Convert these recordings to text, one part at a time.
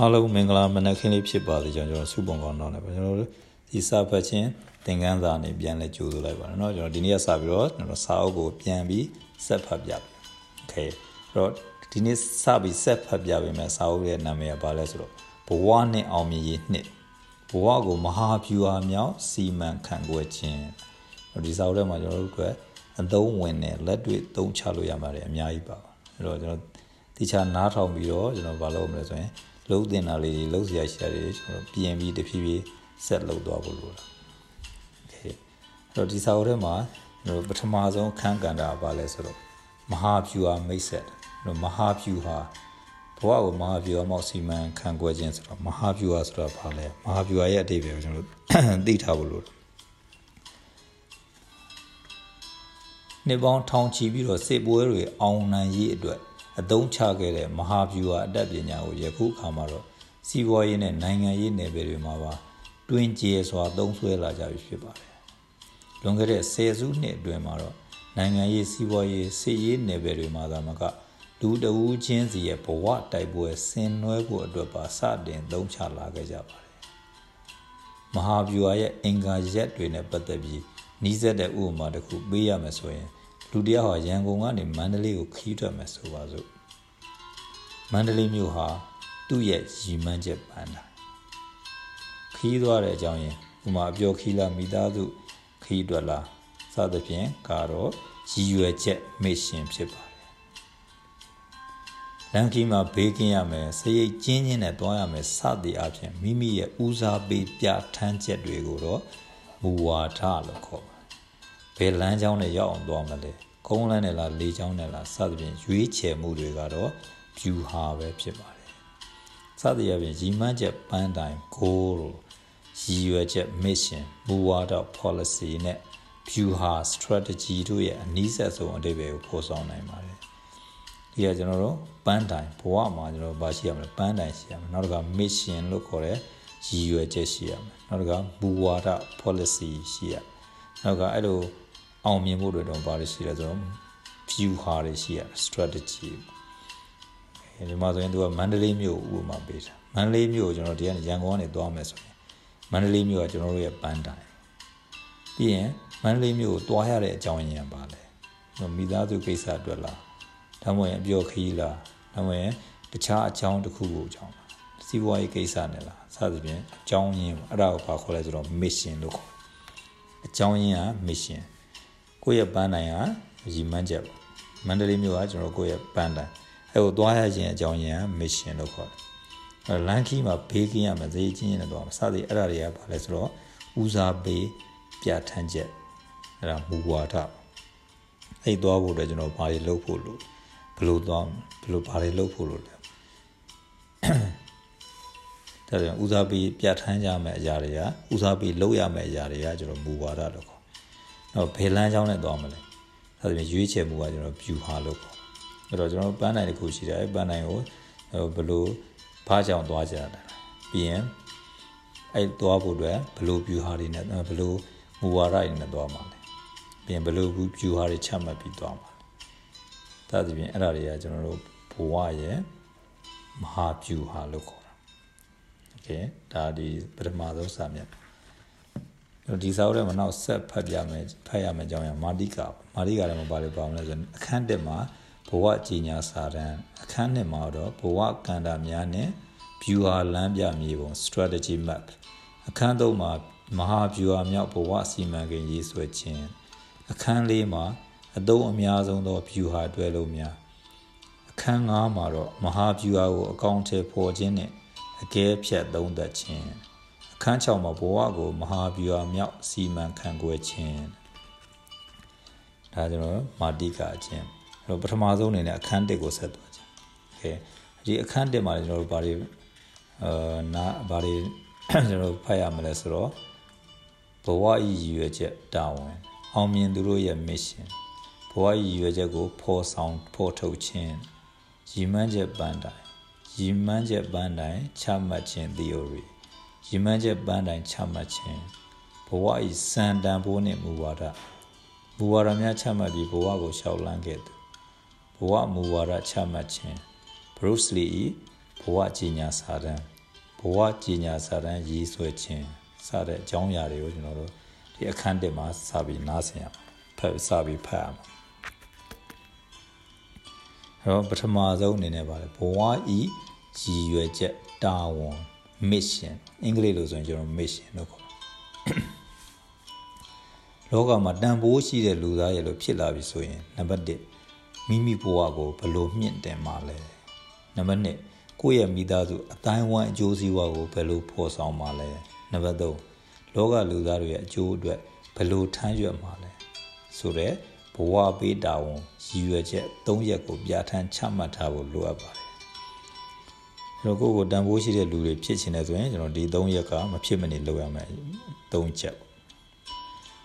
အားလုံးမင်္ဂလာမနက်ခင်းလေးဖြစ်ပါစေကျွန်တော်စုပုံကောင်းတော့လည်းကျွန်တော်တို့ဒီစာဖတ်ခြင်းသင်ခန်းစာနေပြန်လဲကြိုးဆိုလိုက်ပါတော့เนาะကျွန်တော်ဒီနေ့ကစပြီးတော့ကျွန်တော်စာအုပ်ကိုပြန်ပြီးဆက်ဖတ်ပြပြီโอเคအဲ့တော့ဒီနေ့စပြီးဆက်ဖတ်ပြပေးမယ်စာအုပ်ရဲ့နာမည်ကဘာလဲဆိုတော့ဘဝနဲ့အောင်မြင်ရေးနှစ်ဘဝကိုမဟာဗျူဟာမြောက်စီမံခန့်ခွဲခြင်းဒီစာအုပ်ထဲမှာကျွန်တော်တို့ကအသုံးဝင်တဲ့လက်တွေ့သုံးချလို့ရမှာတယ်အများကြီးပါအဲ့တော့ကျွန်တော်တိချာနားထောင်ပြီးတော့ကျွန်တော်မလုပ်မလဲဆိုရင် လှုပ်တင်တာလေးတွေလှုပ်เสียရှာတွေကျွန်တော်ပြင်ပြီးတဖြည်းဖြည်းဆက်လှုပ်သွားဖို့လိုတာโอเคအဲ့တော့ဒီစာအုပ်ထဲမှာကျွန်တော်ပထမဆုံးခန်းကန်တာပါလဲဆိုတော့မဟာဗျူဟာမိတ်ဆက်ကျွန်တော်မဟာဗျူဟာဘဝကိုမဟာဗျူဟာမောက်စီမံခန့်ခွဲခြင်းဆိုတော့မဟာဗျူဟာဆိုတော့ဘာလဲမဟာဗျူဟာရဲ့အတိတ်ပဲကျွန်တော်သိထားဖို့လိုတယ်နှစ်ပေါင်းထောင်ချီပြီးတော့စစ်ပွဲတွေအောင်နိုင်ရေးအတွက် အသုံးချခဲ့တဲ့မဟာဗျူဟာအတတ်ပညာကိုယခုအခါမှာတော့စီးပွားရေးနဲ့နိုင်ငံရေးနယ်ပယ်တွေမှာပါတွင်ကျဲစွာသုံးဆွဲလာကြပြီဖြစ်ပါတယ်။လွန်ခဲ့တဲ့ဆယ်စုနှစ်အတွင်းမှာတော့နိုင်ငံရေးစီးပွားရေးစစ်ရေးနယ်ပယ်တွေမှာသာမကလူတဝူးချင်းစီရဲ့ဘဝတိုက်ပွဲဆင်နွှဲဖို့အတွက်ပါစတင်သုံးချလာခဲ့ကြပါတယ်။မဟာဗျူဟာရဲ့အင်္ဂါရက်တွေနဲ့ပတ်သက်ပြီးနီးစပ်တဲ့ဥပမာတစ်ခုပေးရမယ်ဆိုရင် လူတယောက်ဟာရန်ကုန်ကနေမန္တလေးကိုခီးထွက်မယ်ဆိုပါစို့မန္တလေးမြို့ဟာသူ့ရဲ့ရည်မှန်းချက်ပန်းတာခီးသွားတဲ့အကြောင်းရင်ဥမာအပျော်ခီးလာမိသားစုခီးတွက်လာစသဖြင့်ကတော့ရည်ရွယ်ချက်မိရှင်ဖြစ်ပါတယ်လန်ကီမှာဘေးကင်းရမယ်စရိတ်ကျင်းချင်းနဲ့တွားရမယ်စသည်အပြင်မိမိရဲ့ဦးစားပေးပြဋ္ဌာန်းချက်တွေကိုတော့မူဝါဒလို့ခေါ် ဘယ်လမ်းကြောင်းနဲ့ရောက်အောင်သွားမလဲကုန်းလန်းနဲ့လားလေကြောင်းနဲ့လားစသဖြင့်ရွေးချယ်မှုတွေကတော့ဖြူဟာပဲဖြစ်ပါတယ်စသဖြင့်ရည်မှန်းချက်ပန်းတိုင် goal လို့ရည်ရွယ်ချက် mission မူဝါဒ policy နဲ့ view ဟာ strategy တို့ရဲ့အနည်းဆက်ဆုံးအတိတ်ပဲကိုဖော်ဆောင်နိုင်ပါတယ်ဒီကကျွန်တော်တို့ပန်းတိုင်ဘဝမှာကျွန်တော်ဘာရှိရမလဲပန်းတိုင်ရှိရမယ်နောက်တစ်ခါ mission လို့ခေါ်တဲ့ရည်ရွယ်ချက်ရှိရမယ်နောက်တစ်ခါမူဝါဒ policy ရှိရ နောက်ကအဲ့လိုအောင်မြင်ဖို့တွေတော့ဘာတွေရှိလဲဆိုတော့ view ဟာတွေရှိရ strategy ဒီမှာဆိုရင်သူကမန္တလေးမြို့ဥပမာပေးတာမန္တလေးမြို့ကိုကျွန်တော်ဒီကနေရန်ကုန်ကနေသွားမယ်ဆိုရင်မန္တလေးမြို့ကကျွန်တော်တို့ရဲ့ပန်းတိုင်ပြီးရင်မန္တလေးမြို့ကိုသွားရတဲ့အကြောင်းရင်းပါလဲမိသားစုကိစ္စအတွက်လားဒါမှမဟုတ်အပျော်ခီးလားဒါမှမဟုတ်တခြားအကြောင်းတစ်ခုကိုအကြောင်းလားစီးပွားရေးကိစ္စနဲ့လားစသဖြင့်အကြောင်းရင်းအဲ့ဒါကိုဘာခေါ်လဲဆိုတော့ mission လို့ခေါ် အကြောင်းရင်းက mission ကိုယ့်ရဲ့ပန်းတိုင်ကရည်မှန်းချက်မန္တလေးမြို့ကကျွန်တော်ကိုယ့်ရဲ့ပန်းတိုင်အဲကိုသွားရခြင်းအကြောင်းရင်းက mission လို့ခေါ်တယ်အဲလန်ခီမှာဘေးကင်းရမယ်ဈေးချင်းနဲ့တော့စသည်အဲ့ဒါတွေကဘာလဲဆိုတော့ဦးစားပေးပြဋ္ဌာန်းချက်အဲ့ဒါမူဝါဒအဲ့သွားဖို့အတွက်ကျွန်တော်ဘာတွေလုပ်ဖို့လို့ဘယ်လိုသွားဘယ်လိုဘာတွေလုပ်ဖို့လို့လဲ ဒါကြောင့်ဦးစားပေးပြဋ္ဌာန်းကြမယ့်အရာတွေကဦးစားပေးလုပ်ရမယ့်အရာတွေကကျွန်တော်မူဝါဒလို့ခေါ်တော့ဘယ်လမ်းကြောင်းနဲ့သွားမလဲအဲဒါပြင်ရွေးချယ်မှုကကျွန်တော် view ဟာလို့ခေါ်အဲ့တော့ကျွန်တော်ပန်းနိုင်တစ်ခုရှိတယ်အဲပန်းနိုင်ကိုဘယ်လိုဘာကြောင့်သွားကြတာပြီးရင်အဲ့သွားဖို့အတွက်ဘယ်လို view ဟာတွေနဲ့ဘယ်လိုမူဝါဒတွေနဲ့သွားမှာလဲပြီးရင်ဘယ်လို view ဟာတွေချမှတ်ပြီးသွားမှာလဲဒါသဖြင့်အဲ့ဒါတွေကကျွန်တော်တို့ဘဝရဲ့မဟာ view ဟာလို့ခေါ် ကဲဒါဒီပထမဆုံးစာမျက်ဒီစာအုပ်ထဲမှာနောက်ဆက်ဖတ်ပြမယ်ဖတ်ရမယ်အကြောင်းအရာမာတိကာမာတိကာလည်းမပါလို့ပါမလဲဆိုအခန်းတက်မှာဘဝကြီးညာစာတန်းအခန်းနှစ်မှာတော့ဘဝကန္တာများနဲ့ viewer လမ်းပြမြေပုံ strategy map အခန်းသုံးမှာမဟာ viewer မြောက်ဘဝစီမံကိန်းရေးဆွဲခြင်းအခန်းလေးမှာအသုံးအများဆုံးသော viewer တွဲလုံးများအခန်း၅မှာတော့မဟာ viewer ကိုအကောင့်ထဲပေါ်ခြင်းနဲ့ အကဲဖြတ်သုံးသပ်ခြင်းအခန်း6မှာဘဝကိုမဟာဗျူဟာမြောက်စီမံခန့်ခွဲခြင်းဒါကျွန်တော်မာတိကအချင်းအဲ့တော့ပထမဆုံးအနေနဲ့အခန်း1ကိုဆက်သွားခြင်းโอเคဒီအခန်း1မှာကျွန်တော်တို့ဘာတွေအာနာဘာတွေကျွန်တော်ဖတ်ရမလဲဆိုတော့ဘဝဤရည်ရွယ်ချက်တာဝန်အောင်မြင်သူတို့ရဲ့ mission ဘဝရည်ရွယ်ချက်ကိုဖော်ဆောင်ဖော်ထုတ်ခြင်းရည်မှန်းချက်ပန်းတိုင် ရည်မှန်းချက်ပန်းတိုင်ချမှတ်ခြင်း theory ရည်မှန်းချက်ပန်းတိုင်ချမှတ်ခြင်းဘဝဤစံတန်ဖိုးနှင့်မူဝါဒမူဝါဒများချမှတ်ပြီးဘဝကိုရှောက်လန်းခဲ့သူဘဝမူဝါဒချမှတ်ခြင်း Bruce Lee ဤဘဘဝကြီးညာစာတန်းဘဝကြီးညာစာတန်းရေးဆွဲခြင်းစတဲ့အကြောင်းအရာတွေကိုကျွန်တော်တို့ဒီအခန်းတစ်မှာစပြီးနားဆင်ရမှာဖတ်စပြီးဖတ်ရမှာ အဲ့တော့ပထမဆုံးအနေနဲ့ပါတယ်ဘဝဤရည်ရွယ်ချက်တာဝန် mission အင်္ဂလိပ်လိုဆိုရင်ကျွန်တော် mission လို့ခေါ်လောကမှာတန်ဖိုးရှိတဲ့လူသားရဲ့လို့ဖြစ်လာပြီဆိုရင်နံပါတ်1မိမိဘဝကိုဘယ်လိုမြင့်တင်မှာလဲနံပါတ်2ကိုယ့်ရဲ့မိသားစုအတိုင်းဝိုင်းအကျိုးစီးပွားကိုဘယ်လိုဖော်ဆောင်မှာလဲနံပါတ်3လောကလူသားတွေရဲ့အကျိုးအတွက်ဘယ်လိုထမ်းရွက်မှာလဲဆိုတော့ဘ ဝပေးတာဝန်ရည်ရွယ်ချက်၃ရက်ကိုပြဋ္ဌာန်းချမှတ်ထားဖို့လိုအပ်ပါတယ်ကျွန်တော်ကိုယ့်ကိုတန်ဖိုးရှိတဲ့လူတွေဖြစ်ချင်တယ်ဆိုရင်ကျွန်တော်ဒီ၃ရက်ကမဖြစ်မနေလုပ်ရမယ်၃ချက်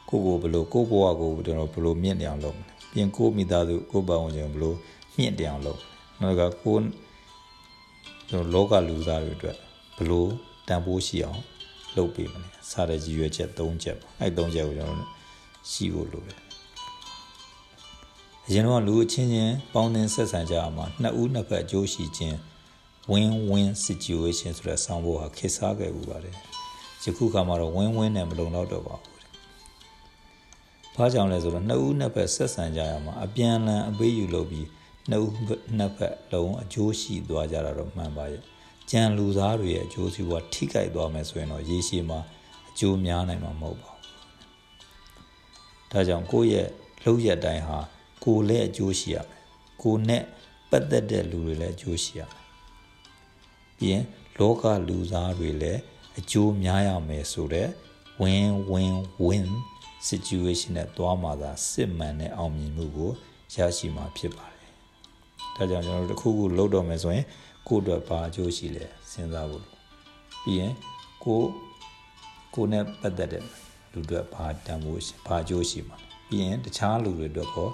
ကိုကိုဘလို့ကိုဘဝကိုကျွန်တော်ဘလို့မြင့်တယ်အောင်လုပ်မယ်ပြင်ကိုမိသားစုကိုပတ်ဝန်းကျင်ဘလို့မြင့်တယ်အောင်လုပ်နောက်ကကိုကျွန်တော်လောကလူသားတွေအတွက်ဘလို့တန်ဖိုးရှိအောင်လုပ်ပေးမလဲစတဲ့ရည်ရွယ်ချက်၃ချက်ပေါ့အဲ့၃ချက်ကိုကျွန်တော်ရှိဖို့လိုတယ် အရင်တော့လူအချင်းချင်းပေါင်းသင်းဆက်ဆံကြအောင်မှာနှစ်ဦးနှစ်ဖက်အကျိုးရှိခြင်း win win situation ဆိုတဲ့ဆောင်းဖို့ဟာခေတ်စားခဲ့ဘူးပါတယ်ယခုခါမှာတော့ win win နဲ့မလုံတော့တော့ပါဘူးဘာကြောင့်လဲဆိုတော့နှစ်ဦးနှစ်ဖက်ဆက်ဆံကြရမှာအပြန်အလှန်အပေးယူလုပ်ပြီးနှစ်ဦးနှစ်ဖက်လုံးအကျိုးရှိသွားကြတာတော့မှန်ပါရဲ့ကြံလူသားတွေရဲ့အကျိုးစီးပွားထိခိုက်သွားမယ်ဆိုရင်တော့ရေရှည်မှာအကျိုးများနိုင်မှာမဟုတ်ပါဘူးဒါကြောင့်ကိုယ့်ရဲ့လှုပ်ရက်တိုင်းဟာ ကိုယ်လည်းအကျိုးရှိရမယ်ကိုယ်နဲ့ပတ်သက်တဲ့လူတွေလည်းအကျိုးရှိရမယ်ပြီးရင်လောကလူသားတွေလည်းအကျိုးများရမယ်ဆိုတော့ win win win situation နဲ့သွားမှသာစစ်မှန်တဲ့အောင်မြင်မှုကိုရရှိမှာဖြစ်ပါတယ်။ဒါကြောင့်ကျွန်တော်တို့တစ်ခုခုလုပ်တော့မယ်ဆိုရင်ကိုယ့်အတွက်ဘာအကျိုးရှိလဲစဉ်းစားဖို့ပြီးရင်ကိုကိုနဲ့ပတ်သက်တဲ့လူတွေဘာတန်ဖို့ဘာအကျိုးရှိမှာပြီးရင်တခြားလူတွေအတွက်ကော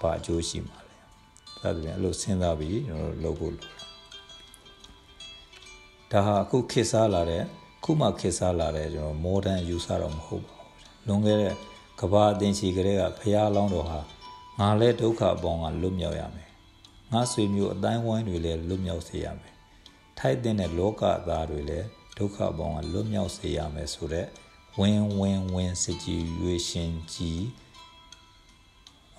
ဘာအကျိုးရှိမှာလဲ။ဒါဆိုရင်အဲ့လိုစဉ်းစားပြီးကျွန်တော်တို့လုပ်ဖို့လိုဒါဟာအခုခေတ်စားလာတဲ့ခုမှခေတ်စားလာတဲ့ကျွန်တော် modern ယူဆတော့မဟုတ်ပါဘူး။လွန်ခဲ့တဲ့ကဘာအသင်ချီကလေးကဖះလောင်းတော်ဟာငါလဲဒုက္ခအပေါင်းကလွတ်မြောက်ရမယ်ငါဆွေမျိုးအတိုင်းဝိုင်းတွေလည်းလွတ်မြောက်စေရမယ်ထိုက်တဲ့လောကသားတွေလည်းဒုက္ခအပေါင်းကလွတ်မြောက်စေရမယ်ဆိုတော့ win win win situation ကြီး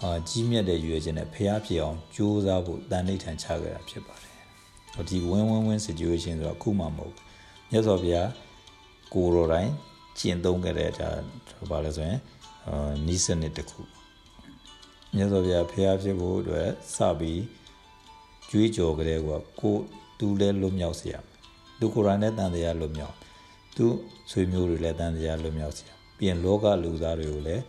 အာကြီးမြတ်တဲ့ရွေခြင်းနဲ့ဖះဖြစ်အောင်ကြိုးစားဖို့တန်ဋိဌာန်ချခဲ့တာဖြစ်ပါတယ်ဒီ win win win situation ဆိုတော့အခုမှမဟုတ်ဘူးမြတ်စွာဘုရားကိုယ်တော်တိုင်းကျင့်သုံးခဲ့တဲ့ဒါဘာလဲဆိုရင်အာနီးစနစ်တစ်ခုမြတ်စွာဘုရားဖျားဖြစ်ဖို့အတွက်စပြီးကြွေးကြော်ကြတဲ့ကကိုသူလည်းလွတ်မြောက်စေရမယ်သူကိုယ်တိုင်လည်းတန်တရားလွတ်မြောက်သူဆွေမျိုးတွေလည်းတန်တရားလွတ်မြောက်စေရပြင်လောကလူသားတွေကိုလည်း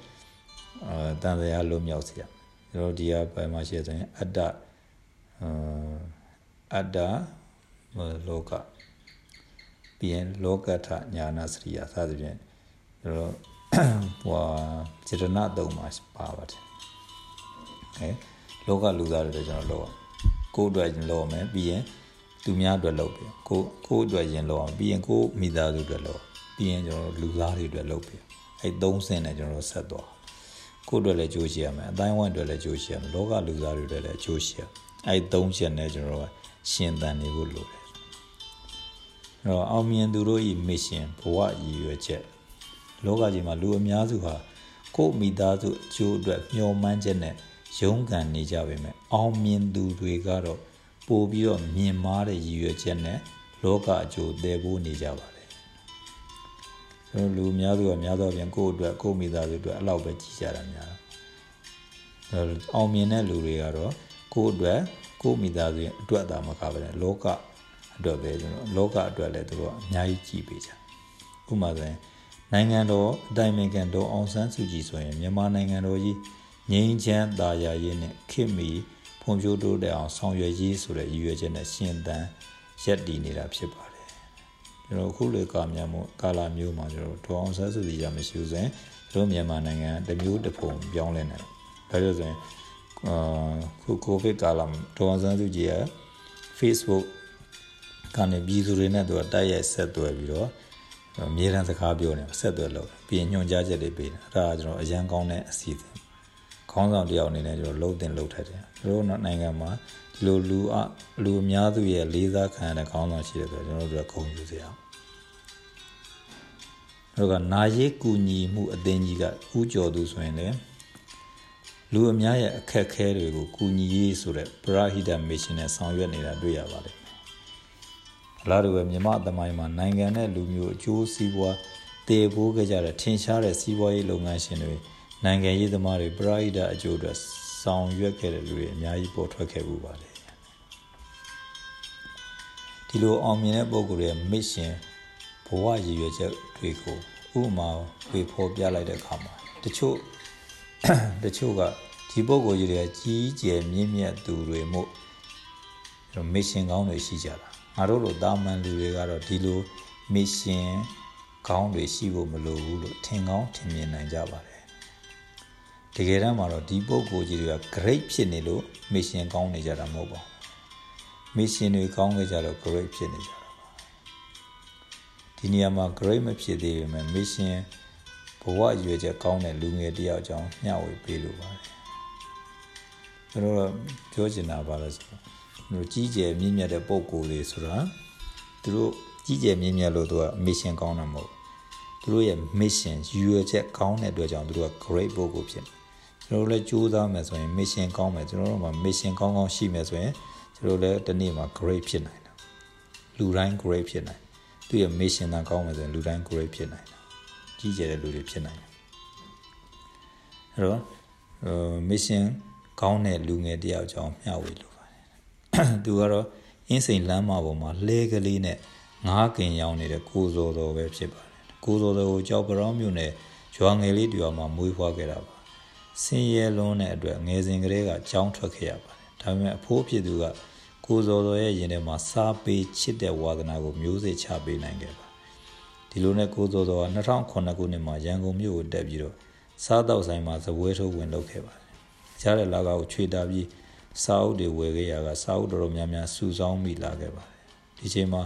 အာတန်တရားလွတ်မြောက်စေရကျွန်တော်ဒီကဘယ်မှာရှိဆိုရင်အတ္တအာအတ္တလောကပြင်လောကထညာနာစရိယစသဖြင့်ကျွန်တော်ဟိုစေတနာသုံးပါပါပါတယ်အဲလောကလူသားတွေကျွန်တော်လုပ်ကိုယ်အတွက်ရင်လုပ်မယ်ပြီးရင်သူများအတွက်လုပ်ပြီကိုကိုအတွက်ရင်လုပ်အောင်ပြီးရင်ကိုမိသားစုအတွက်လုပ်ပြီးရင်ကျွန်တော်လူသားတွေအတွက်လုပ်ပြီအဲသုံးဆင့်နဲ့ကျွန်တော်ဆက်သွား ကိုအတွက်လည်းကြိုးရှိရမယ်အတိုင်းဝိုင်းအတွက်လည်းကြိုးရှိရမယ်လောကလူသားတွေအတွက်လည်းကြိုးရှိရအဲသုံးချက်နဲ့ကျွန်တော်ရှင်သန်နေဖို့လိုတယ်အဲ့တော့အောင်မြင်သူတို့ဤမစ်ရှင်ဘဝရည်ရွယ်ချက်လောကကြီးမှာလူအများစုဟာကိုယ့်မိသားစုအကျိုးအတွက်မျှော်မှန်းချက်နဲ့ရုန်းကန်နေကြပေမဲ့အောင်မြင်သူတွေကတော့ပို့ပြီးတော့မြင်မာတဲ့ရည်ရွယ်ချက်နဲ့လောကအကျိုးတည်ဖို့နေကြပါတယ်။ ကျွန်တော်လူအများစုကများသောဖြင့်ကိုယ့်အတွက်ကိုယ့်မိသားစုအတွက်အလောက်ပဲကြည်ကြတာများတယ်။အောင်မြင်တဲ့လူတွေကတော့ကိုယ့်အတွက်ကိုယ့်မိသားစုအတွက်သာမကဘဲလောကအတွက်ပဲကျွန်တော်လောကအတွက်လည်းသူတို့အများကြီးကြည်ပေးကြ။ဥပမာဆိုရင်နိုင်ငံတော်အတိုင်ပင်ခံတော်အောင်ဆန်းစုကြည်ဆိုရင်မြန်မာနိုင်ငံတော်ကြီးငြိမ်းချမ်းသာယာရေးနဲ့ခေတ်မီဖွံ့ဖြိုးတိုးတက်အောင်ဆောင်ရွက်ရေးဆိုတဲ့ရည်ရွယ်ချက်နဲ့ရှင်သန်ရက်တည်နေတာဖြစ်ပါတယ် ကျွန်တော်ခုလေကာမြန်မှုကာလာမျိုးမှာကျွန်တော်ဒေါအောင်ဆန်းစုကြည်ရမရှိဘူးဆိုရင်တို့မြန်မာနိုင်ငံတမျိုးတစ်ပုံပြောင်းလဲနေတယ်ဒါကြောင့်ဆိုရင်အာခုကိုဗစ်ကာလာဒေါအောင်ဆန်းစုကြည်ရဲ့ Facebook ကနေပြည်သူတွေနဲ့သူကတိုက်ရိုက်ဆက်သွယ်ပြီးတော့အမြဲတမ်းစကားပြောနေဆက်သွယ်လို့ပြီးရင်ညွှန်ကြားချက်တွေပေးတယ်အဲ့ဒါကျွန်တော်အရန်ကောင်းတဲ့အစီအစဉ်ခေါ ခေါင်းဆောင်တယောက်အနေနဲ့ကျွန်တော်လှုပ်တင်လှုပ်ထက်တယ်ကျွန်တော်တို့နိုင်ငံမှာဒီလိုလူအလူအများစုရဲ့လေးစားခံရတဲ့ခေါင်းဆောင်ရှိတယ်ဆိုတော့ကျွန်တော်တို့ကဂုဏ်ယူစရာတို့ကနာရေးကူညီမှုအသင်းကြီးကဥကြော်သူဆိုရင်လည်းလူအများရဲ့အခက်အခဲတွေကိုကူညီရေးဆိုတဲ့ပရဟိတမစ်ရှင်နဲ့ဆောင်ရွက်နေတာတွေ့ရပါတယ်။လာတို့ပဲမြမအသမိုင်းမှာနိုင်ငံနဲ့လူမျိုးအကျိုးစီးပွားတည်ပိုးခဲ့ကြတဲ့ထင်ရှားတဲ့စီးပွားရေးလုပ်ငန်းရှင်တွေ နိုင်ငံရေးသမားတွေပရဟိတအကျိုးအတွက်ဆောင်ရွက်ခဲ့တဲ့လူတွေအများကြီးပေါ်ထွက်ခဲ့မှုပါလေ။ဒီလိုအောင်မြင်တဲ့ပုံကိုယ်ရဲ့ mission ဘဝရည်ရွယ်ချက်တွေကိုဥပမာဝေဖော်ပြလိုက်တဲ့အခါမှာတချို့တချို့ကဒီပုဂ္ဂိုလ်ကြီးတွေကကြီးကျယ်မြင့်မြတ်သူတွေမို့မစ်ရှင်ကောင်းတွေရှိကြတာငါတို့လိုတာမန်လူတွေကတော့ဒီလိုမစ်ရှင်ကောင်းတွေရှိဖို့မလိုဘူးလို့ထင်ကောင်းထင်မြင်နိုင်ကြပါတယ် တကယ်တမ်းမှာတော့ဒီပုဂ္ဂိုလ်ကြီးတွေက great ဖြစ်နေလို့မစ်ရှင်ကောင်းနေကြတာမဟုတ်ပါဘူးမစ်ရှင်တွေကောင်းခဲ့ကြတော့ great ဖြစ်နေကြတာပါဒီနေရာမှာ great မဖြစ်သေးပေမဲ့ mission ဘဝရွယ်ချက်ကောင်းတဲ့လူငယ်တယောက်ကြောင့်မျှဝေပေးလိုပါတယ်ကျွန်တော်ပြောချင်တာပါလဲဆိုတော့တို့ကြီးကျယ်မြင့်မြတ်တဲ့ပုံကိုယ်တွေဆိုတာသူတို့ကြီးကျယ်မြင့်မြတ်လို့သူက mission ကောင်းတာမဟုတ်သူတို့ရဲ့ mission ရွယ်ချက်ကောင်းတဲ့အတွက်ကြောင့်သူတို့က great ပုံကိုဖြစ်တယ် ကျွန်တော်လည်းစူးစမ်းမယ်ဆိုရင် mission ကောင်းမယ်ကျွန်တော်တို့မှာ mission ကောင်းကောင်းရှိမယ်ဆိုရင်ကျွန်တော်လည်းတနေ့မှာ great ဖြစ်နိုင်တယ်လူတိုင်း great ဖြစ်နိုင်သူရဲ့ mission သာကောင်းမယ်ဆိုရင်လူတိုင်း great ဖြစ်နိုင်တယ်ကြီးကျယ်တဲ့လူတွေဖြစ်နိုင်တယ်အဲ့တော့မစ်ရှင်ကောင်းတဲ့လူငယ်တယောက်ကြောင့်မျှဝေလိုပါတယ်သူကတော့အင်းစိန်လမ်းမပေါ်မှာလှဲကလေးနဲ့ငားကင်ရောင်းနေတဲ့ကိုစောတော်ပဲဖြစ်ပါတယ်ကိုစောတော်ကိုကြောက်ပရောင်းမြို့နယ်ရွာငယ်လေးတူအောင်မှာမွေးဖွားခဲ့တာပါ ဆင်းရဲလွန်းတဲ့အတွက်ငယ်စဉ်ကလေးကကြောင်းထွက်ခဲ့ရပါတယ်ဒါပေမဲ့အဖိုးဖြစ်သူကကိုစောတော်ရဲ့ရင်ထဲမှာစားပေးချစ်တဲ့ဝါသနာကိုမျိုးစေ့ချပေးနိုင်ခဲ့ပါဒီလိုနဲ့ကိုစောစောက2009ခုနှစ်မှာရန်ကုန်မြို့ကိုတက်ပြီးတော့စားတော့ဆိုင်မှာဇပွဲထိုးဝင်လုပ်ခဲ့ပါတယ်။ကြားတဲ့လာကကိုခြွေတာပြီးစာအုပ်တွေဝယ်ခဲ့ရကစာအုပ်တော်တော်များများစုဆောင်းမိလာခဲ့ပါတယ်။ဒီချိန်မှာ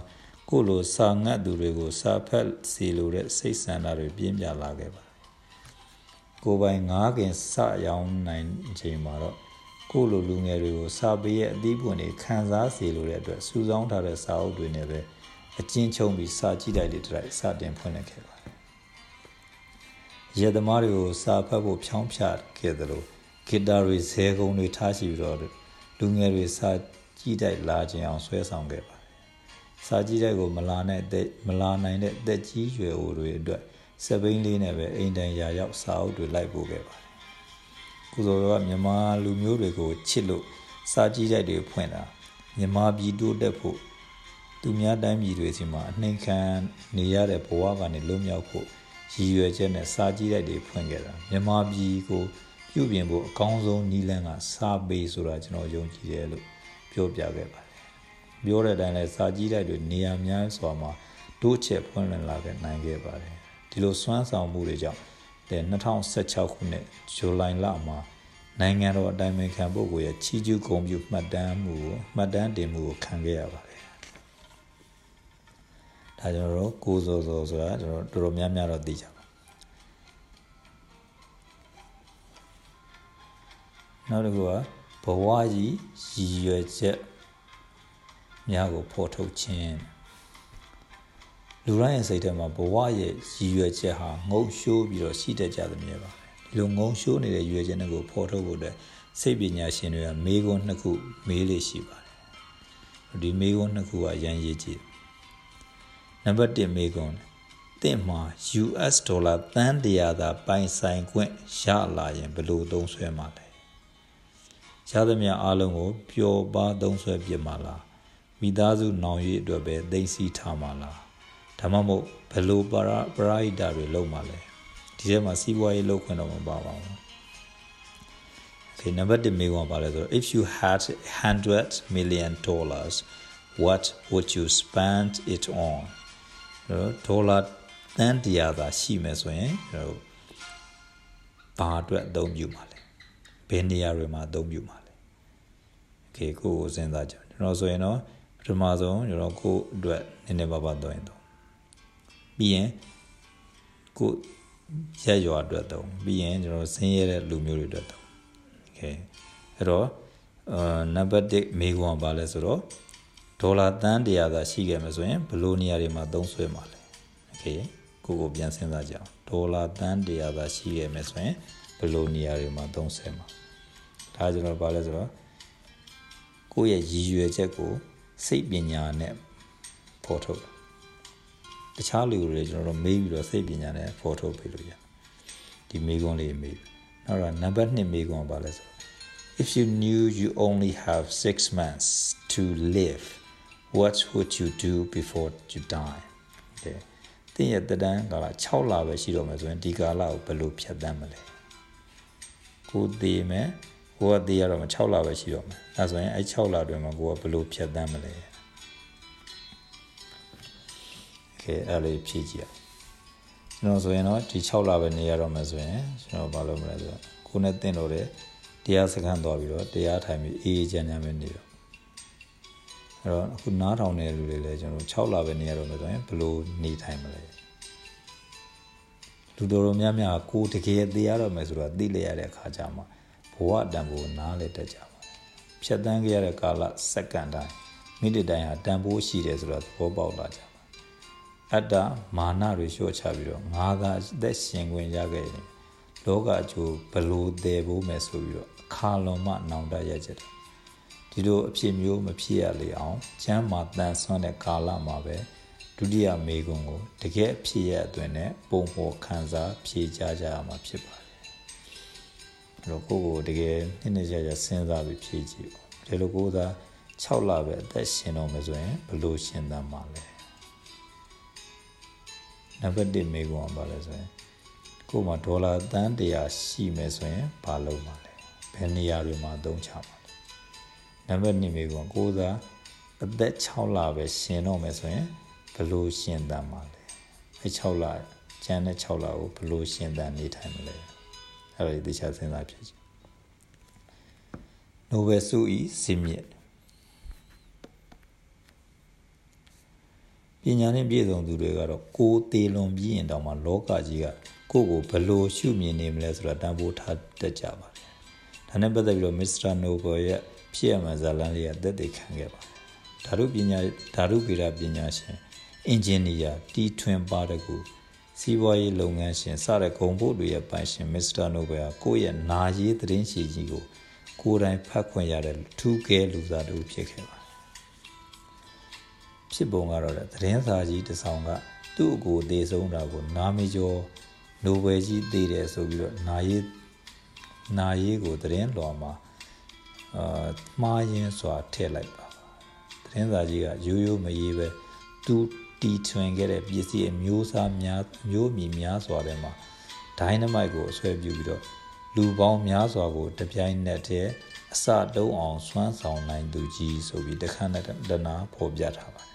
ကိုလိုစာငတ်သူတွေကိုစာဖတ်စီလိုတဲ့စိတ်ဆန္ဒတွေပြင်းပြလာခဲ့ပါတယ်။ ကိုပိုင်ငားခင်စရောင်းနိုင်ချိန်မှာတော့ကိုလိုလူငယ်တွေကိုစာပေရဲ့အသီးပွင့်တွေခန်းစားစီလိုတဲ့အတွက်စုဆောင်းထားတဲ့စာအုပ်တွေနဲ့ပဲအကျဉ်းချုပ်ပြီးစာကြည့်တိုက်လေးတိုက်စတင်ဖွင့်လှစ်ခဲ့ပါတယ်။ရေသမားတွေကိုစာဖတ်ဖို့ဖြောင်းဖြခဲ့သလိုဂီတာတွေဇဲကုံတွေထားရှိပြီးတော့လူငယ်တွေစာကြည့်တိုက်လာခြင်းအောင်ဆွဲဆောင်ခဲ့ပါတယ်။စာကြည့်တိုက်ကိုမလာနဲ့တဲ့မလာနိုင်တဲ့တက်ကြီးရွယ်အိုတွေအတွက် စပိန်လေးနဲ့ပဲအိမ်တန်ရာရောက်စာအုပ်တွေလိုက်ပို့ခဲ့ပါတယ်။ကိုစောကမြန်မာလူမျိုးတွေကိုချစ်လို့စာကြည့်တိုက်တွေဖွင့်တာမြန်မာပြည်တိုးတက်ဖို့သူများတိုင်းပြည်တွေစီမှာအနှိမ်ခံနေရတဲ့ဘဝကနေလွတ်မြောက်ဖို့ရည်ရွယ်ချက်နဲ့စာကြည့်လိုက်တွေဖွင့်ခဲ့တာမြန်မာပြည်ကိုပြုပြင်ဖို့အကောင်းဆုံးနည်းလမ်းကစာပေဆိုတာကျွန်တော်ယုံကြည်တယ်လို့ပြောပြခဲ့ပါတယ်ပြောတဲ့အတိုင်းလဲစာကြည့်လိုက်တွေနေရာများစွာမှာတိုးချက်ဖွင့်လှစ်လာခဲ့နိုင်ခဲ့ပါတယ် ဒီလိုစွမ်းဆောင်မှုတွေကြောင့်တဲ့2016ခုနှစ်ဇူလိုင်လမှာနိုင်ငံတော်အတိုင်းအမြံပုဂ္ဂိုလ်ရဲ့ချီးကျူးဂုဏ်ပြုမှတ်တမ်းမှုကိုမှတ်တမ်းတင်မှုကိုခံခဲ့ရပါတယ်ဒါကျွန်တော်တို့ကိုစောစောဆိုတာကျွန်တော်တော်တော်များများတော့သိကြပါနောက်တစ်ခုကဘဝကြီးရည်ရွယ်ချက်များကိုဖော်ထုတ်ခြင်း လူတိုင်းရဲ့စိတ်ထဲမှာဘဝရဲ့ရည်ရွယ်ချက်ဟာငုံရှိုးပြီးတော့ရှိတတ်ကြသမျှပါဒီလိုငုံရှိုးနေတဲ့ရွယ်ချက်တွေကိုဖော်ထုတ်ဖို့အတွက်စိတ်ပညာရှင်တွေကမေးခွန်းနှစ်ခုမေးလေးရှိပါတယ်ဒီမေးခွန်းနှစ်ခုကရန်ရည်ကြည့်နံပါတ်1မေကွန်တင့်မှာ US ဒေါ်လာတန်းတရာသာပိုင်ဆိုင်ခွင့်ရလာရင်ဘယ်လိုသုံးဆွဲမှာလဲရသမျှအားလုံးကိုပျော်ပါသုံးဆွဲပြစ်မှာလားမိသားစုနောင်ရည်အတွက်ပဲသိသိထားမှာလား ဒါမှမဟုတ်ဘယ်လိုပရာပရာဟိတာတွေလုပ်မှာလဲဒီထဲမှာစီးပွားရေးလုပ်ခွင့်တော့မပါပါဘူး Okay number 1မေးခွန်းပါလဲဆိုတော့ if you had 100 million dollars what would you spend it on နော်ဒေါ်လာတန်းတရာသာရှိမယ်ဆိုရင်ကျွန်တော်ဘာအတွက်အသုံးပြုမှာလဲဘယ်နေရာတွေမှာအသုံးပြုမှာလဲโอเคကိုကိုစဉ်းစားကြကျွန်တော်ဆိုရင်တော့ပထမဆုံးကျွန်တော်ကိုအတွက်နည်းနည်းပါးပါးသုံးရင်တော့ ပြီးရင်ကိုရက်ရွာအတွက်သုံးပြီးရင်ကျွန်တော်ဆင်းရဲတဲ့လူမျိုးတွေအတွက်သုံး အဲ့တော့အာနံပါတ်1မေးခွန်းပါလဲဆိုတော့ဒေါ်လာတန်း100သာရှိခဲ့မှာဆိုရင်ဘယ်လိုနေရာတွေမှာသုံးဆွဲမှာလဲโอเคကိုကိုပြန်စဉ်းစားကြအောင်ဒေါ်လာတန်း100သာရှိခဲ့မှာဆိုရင်ဘယ်လိုနေရာတွေမှာသုံးဆွဲမှာဒါကျွန်တော်ပါလဲဆိုတော့ကိုယ့်ရဲ့ရည်ရွယ်ချက်ကိုစိတ်ပညာနဲ့ဖော်ထုတ် တခြားလူတွေကျွန်တော်တို့မေးပြီးတော့စိတ်ပညာနဲ့ဖော်ထုတ်ပေးလို့ရဒီမေးခွန်းလေးမေးနောက်တော့နံပါတ်2မေးခွန်းပါလဲဆို if you knew you only have 6 months to live what would you do before you die တဲ့တင်းရဲ့တန်းကာလ6လပဲရှိတော့မယ်ဆိုရင်ဒီကာလကိုဘယ်လိုဖြတ်သန်းမလဲကိုသေးမယ်ကိုကသေးရတော့မှ6လပဲရှိတော့မယ်အဲဆိုရင်အဲ6လအတွင်းမှာကိုကဘယ်လိုဖြတ်သန်းမလဲ ကဲအဲ့လေးဖြည့်ကြည့်အောင်ကျွန်တော်ဆိုရင်တော့ဒီ6လပဲနေရတော့မယ်ဆိုရင်ကျွန်တော်ဘာလုပ်မလဲဆိုတော့ကိုနဲ့တင့်တော့တဲ့တရားစခန်းသွားပြီးတော့တရားထိုင်ပြီးအေးအေးချမ်းချမ်းပဲနေတော့အဲ့တော့အခုနားထောင်နေတဲ့လူတွေလည်းကျွန်တော်6လပဲနေရတော့မယ်ဆိုရင်ဘယ်လိုနေထိုင်မလဲလူတော်တော်များများကိုတကယ်သိရတော့မယ်ဆိုတော့သိလေရတဲ့အခါကျမှဘဝတန်ဖိုးနားလေတတ်ကြပါဖြတ်တန်းခဲ့ရတဲ့ကာလစက္ကန့်တိုင်းမိနစ်တိုင်းဟာတန်ဖိုးရှိတယ်ဆိုတော့သဘောပေါက်လာကြပါ အတ္တမာနတွေလျှော့ချပြီးတော့ငါးသာအသက်ရှင်ခွင့်ရခဲ့ရင်လောကအကျိုးဘလို့တည်ဖို့မယ်ဆိုပြီးတော့အခါလွန်မှနောင်တရချက်တယ်ဒီလိုအဖြစ်မျိုးမဖြစ်ရလေအောင်ကျမ်းမာတန်ဆွမ်းတဲ့ကာလမှာပဲဒုတိယမေကွန်းကိုတကယ်ဖြစ်ရအတွင်းနဲ့ပုံပေါ်ခံစားဖြေကြကြရမှာဖြစ်ပါတယ်အဲ့တော့ကိုကိုတကယ်နှစ်နှစ်ကြာကြာစဉ်းစားပြီးဖြေကြည့်ပေါ့ဒီလိုကိုသာ6လပဲအသက်ရှင်တော့မယ်ဆိုရင်ဘလို့ရှင်သန်မှာလဲ နံပါတ်1မေကွန်းပါလဲဆိုရင်ကို့မှာဒေါ်လာတန်း100ရှိမယ်ဆိုရင်ဘာလုပ်မှာလဲဘယ်နေရာတွေမှာအသုံးချမှာလဲနံပါတ်2မေကွန်းကိုသာအသက်6လပဲရှင်တော့မယ်ဆိုရင်ဘလို့ရှင်သန်မှာလဲအဲ6လကျန်တဲ့6လကိုဘလို့ရှင်သန်နေထိုင်မလဲအဲ့ဒါဒီချာစဉ်းစားဖြစ်ချင်နိုဘယ်ဆုဤစင်မြင့် ပညာနဲ့ပြည့်စုံသူတွေကတော့ကိုယ်သေးလွန်ပြီးရင်တောင်မှလောကကြီးကကိုယ့်ကိုဘလို့ရှုမြင်နေမလဲဆိုတာတန်ဖိုးထားတတ်ကြပါတယ်။ဒါနဲ့ပတ်သက်ပြီးတော့မစ္စတာနိုဘယ်ရဲ့ဖြစ်ရမှန်ဇာလန်လေးကသက်သေခံခဲ့ပါတယ်။ဓာတုပညာဓာတုဗေဒပညာရှင်အင်ဂျင်နီယာတီထွင်ပါတကူစီးပွားရေးလုပ်ငန်းရှင်စတဲ့ဂုံဖို့တွေရဲ့ပိုင်ရှင်မစ္စတာနိုဘယ်ဟာကိုယ့်ရဲ့နာရေးသတင်းရှည်ကြီးကိုကိုယ်တိုင်ဖတ်ခွင့်ရတဲ့ထူးကဲလူသားတူဖြစ်ခဲ့ပါတယ် ဖြစ်ပုံကတော့သတင်းစာကြီးတစ်ဆောင်ကသူ့အကိုသေဆုံးတာကို နာမည်ကျော်နိုဘယ်ကြီးသေတယ်ဆိုပြီးတော့နာရေးနာရေးကိုသတင်းတော်မှာအာမှားရင်းစွာထည့်လိုက်ပါသတင်းစာကြီးကရိုးရိုးမရေးပဲသူတီထွင်ခဲ့တဲ့ပစ္စည်းအမျိုးအစားများမျိုးမီများစွာထဲမှာဒိုင်းနမိုက်ကိုအဆွဲပြုပြီးတော့လူပေါင်းများစွာကိုတပြိုင်နက်တည်းအစတုံးအောင်စွမ်းဆောင်နိုင်သူကြီးဆိုပြီးတခါနဲ့တနာဖော်ပြထားပါတယ်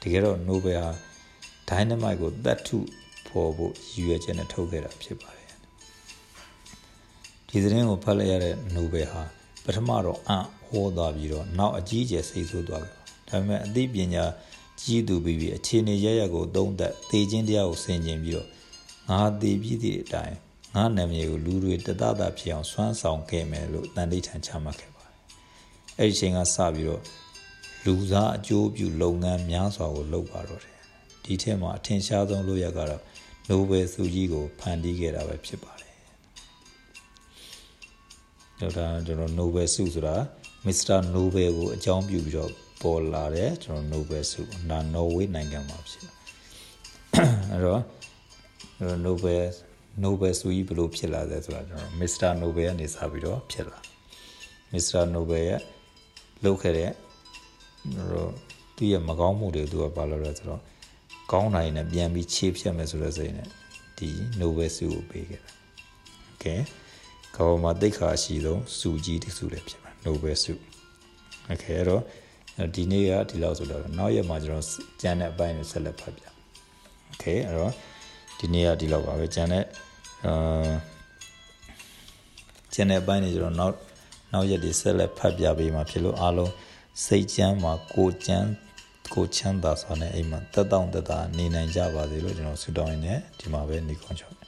တကယ်တော့နိုဘယ်ဟာဒိုင်းနမိုက်ကိုတတ်ထုဖော်ဖို့ရည်ရွယ်ချက်နဲ့ထုတ်ခဲ့တာဖြစ်ပါတယ်ဒီသတင်းကိုဖတ်လိုက်ရတဲ့နိုဘယ်ဟာပထမတော့အံ့ဟောသွားပြီးတော့နောက်အကြီးအကျယ်စိတ်ဆိုးသွားတယ်ဒါပေမဲ့အသိပညာကြီးသူပြီးပြီးအခြေအနေရရကိုသုံးသက်သေခြင်းတရားကိုဆင်ခြင်ပြီးတော့ငါသေပြီးသည့်အတိုင်းငါနာမည်ကိုလူတွေတတတာဖြစ်အောင်စွမ်းဆောင်ခဲ့မယ်လို့တန်ဋိဌာန်ချမှတ်ခဲ့ပါတယ်။အဲ့ဒီချိန်ကစပြီးတော့ လူသားအကျိုးပြုလုပ်ငန်းများစွာကိုလုပ်ပါတော့တယ်။ဒီထက်မှာအထင်ရှားဆုံးလို့ရကတော့နိုဘယ်ဆုကြီးကိုဖန်တီးခဲ့တာပဲဖြစ်ပါတယ်။ဒါကျွန်တော်နိုဘယ်ဆုဆိုတာမစ္စတာနိုဘယ်ကိုအကြောင်းပြုပြီးတော့ပေါ်လာတဲ့ကျွန်တော်နိုဘယ်ဆုနာနော်ဝေးနိုင်ငံမှာဖြစ်တယ်။အဲ့တော့နိုဘယ်နိုဘယ်ဆုကြီးဘယ်လိုဖြစ်လာလဲဆိုတာကျွန်တော်မစ္စတာနိုဘယ်ကနေစပြီးတော့ဖြစ်လာမစ္စတာနိုဘယ်ရဲ့လုပ်ခဲ့တဲ့ တော့သူ့ရဲ့မကောင်းမှုတွေသူကပါလို့လဲဆိုတော့ကောင်းနိုင်နဲ့ပြန်ပြီးခြေဖြတ်မယ်ဆိုတဲ့စိတ်နဲ့ဒီ Nobel ဆုကိုပေးခဲ့တာ။ Okay ကမ္ဘာမှာသိက္ခာရှိဆုံးဆုကြီးတစ်ဆုလည်းဖြစ်မှာ Nobel ဆု။ Okay အဲ့တော့ဒီနေ့ကဒီလောက်ဆိုတော့နောက်ရက်မှာကျွန်တော်ကျန်တဲ့အပိုင်းနဲ့ဆက်လက်ဖတ်ပြ။ Okay အဲ့တော့ဒီနေ့ကဒီလောက်ပါပဲကျန်တဲ့အာကျန်တဲ့အပိုင်းတွေကျွန်တော်နောက်နောက်ရက်တွေဆက်လက်ဖတ်ပြပေးမှာဖြစ်လို့အားလုံး စိတ်ချမ်းမှာကိုချမ်းကိုချမ်းသာစွာနဲ့အိမ်မှာတက်တောင့်တက်တာနေနိုင်ကြပါစေလို့ကျွန်တော်ဆုတောင်းရင်းနဲ့ဒီမှာပဲနေခွန်ချော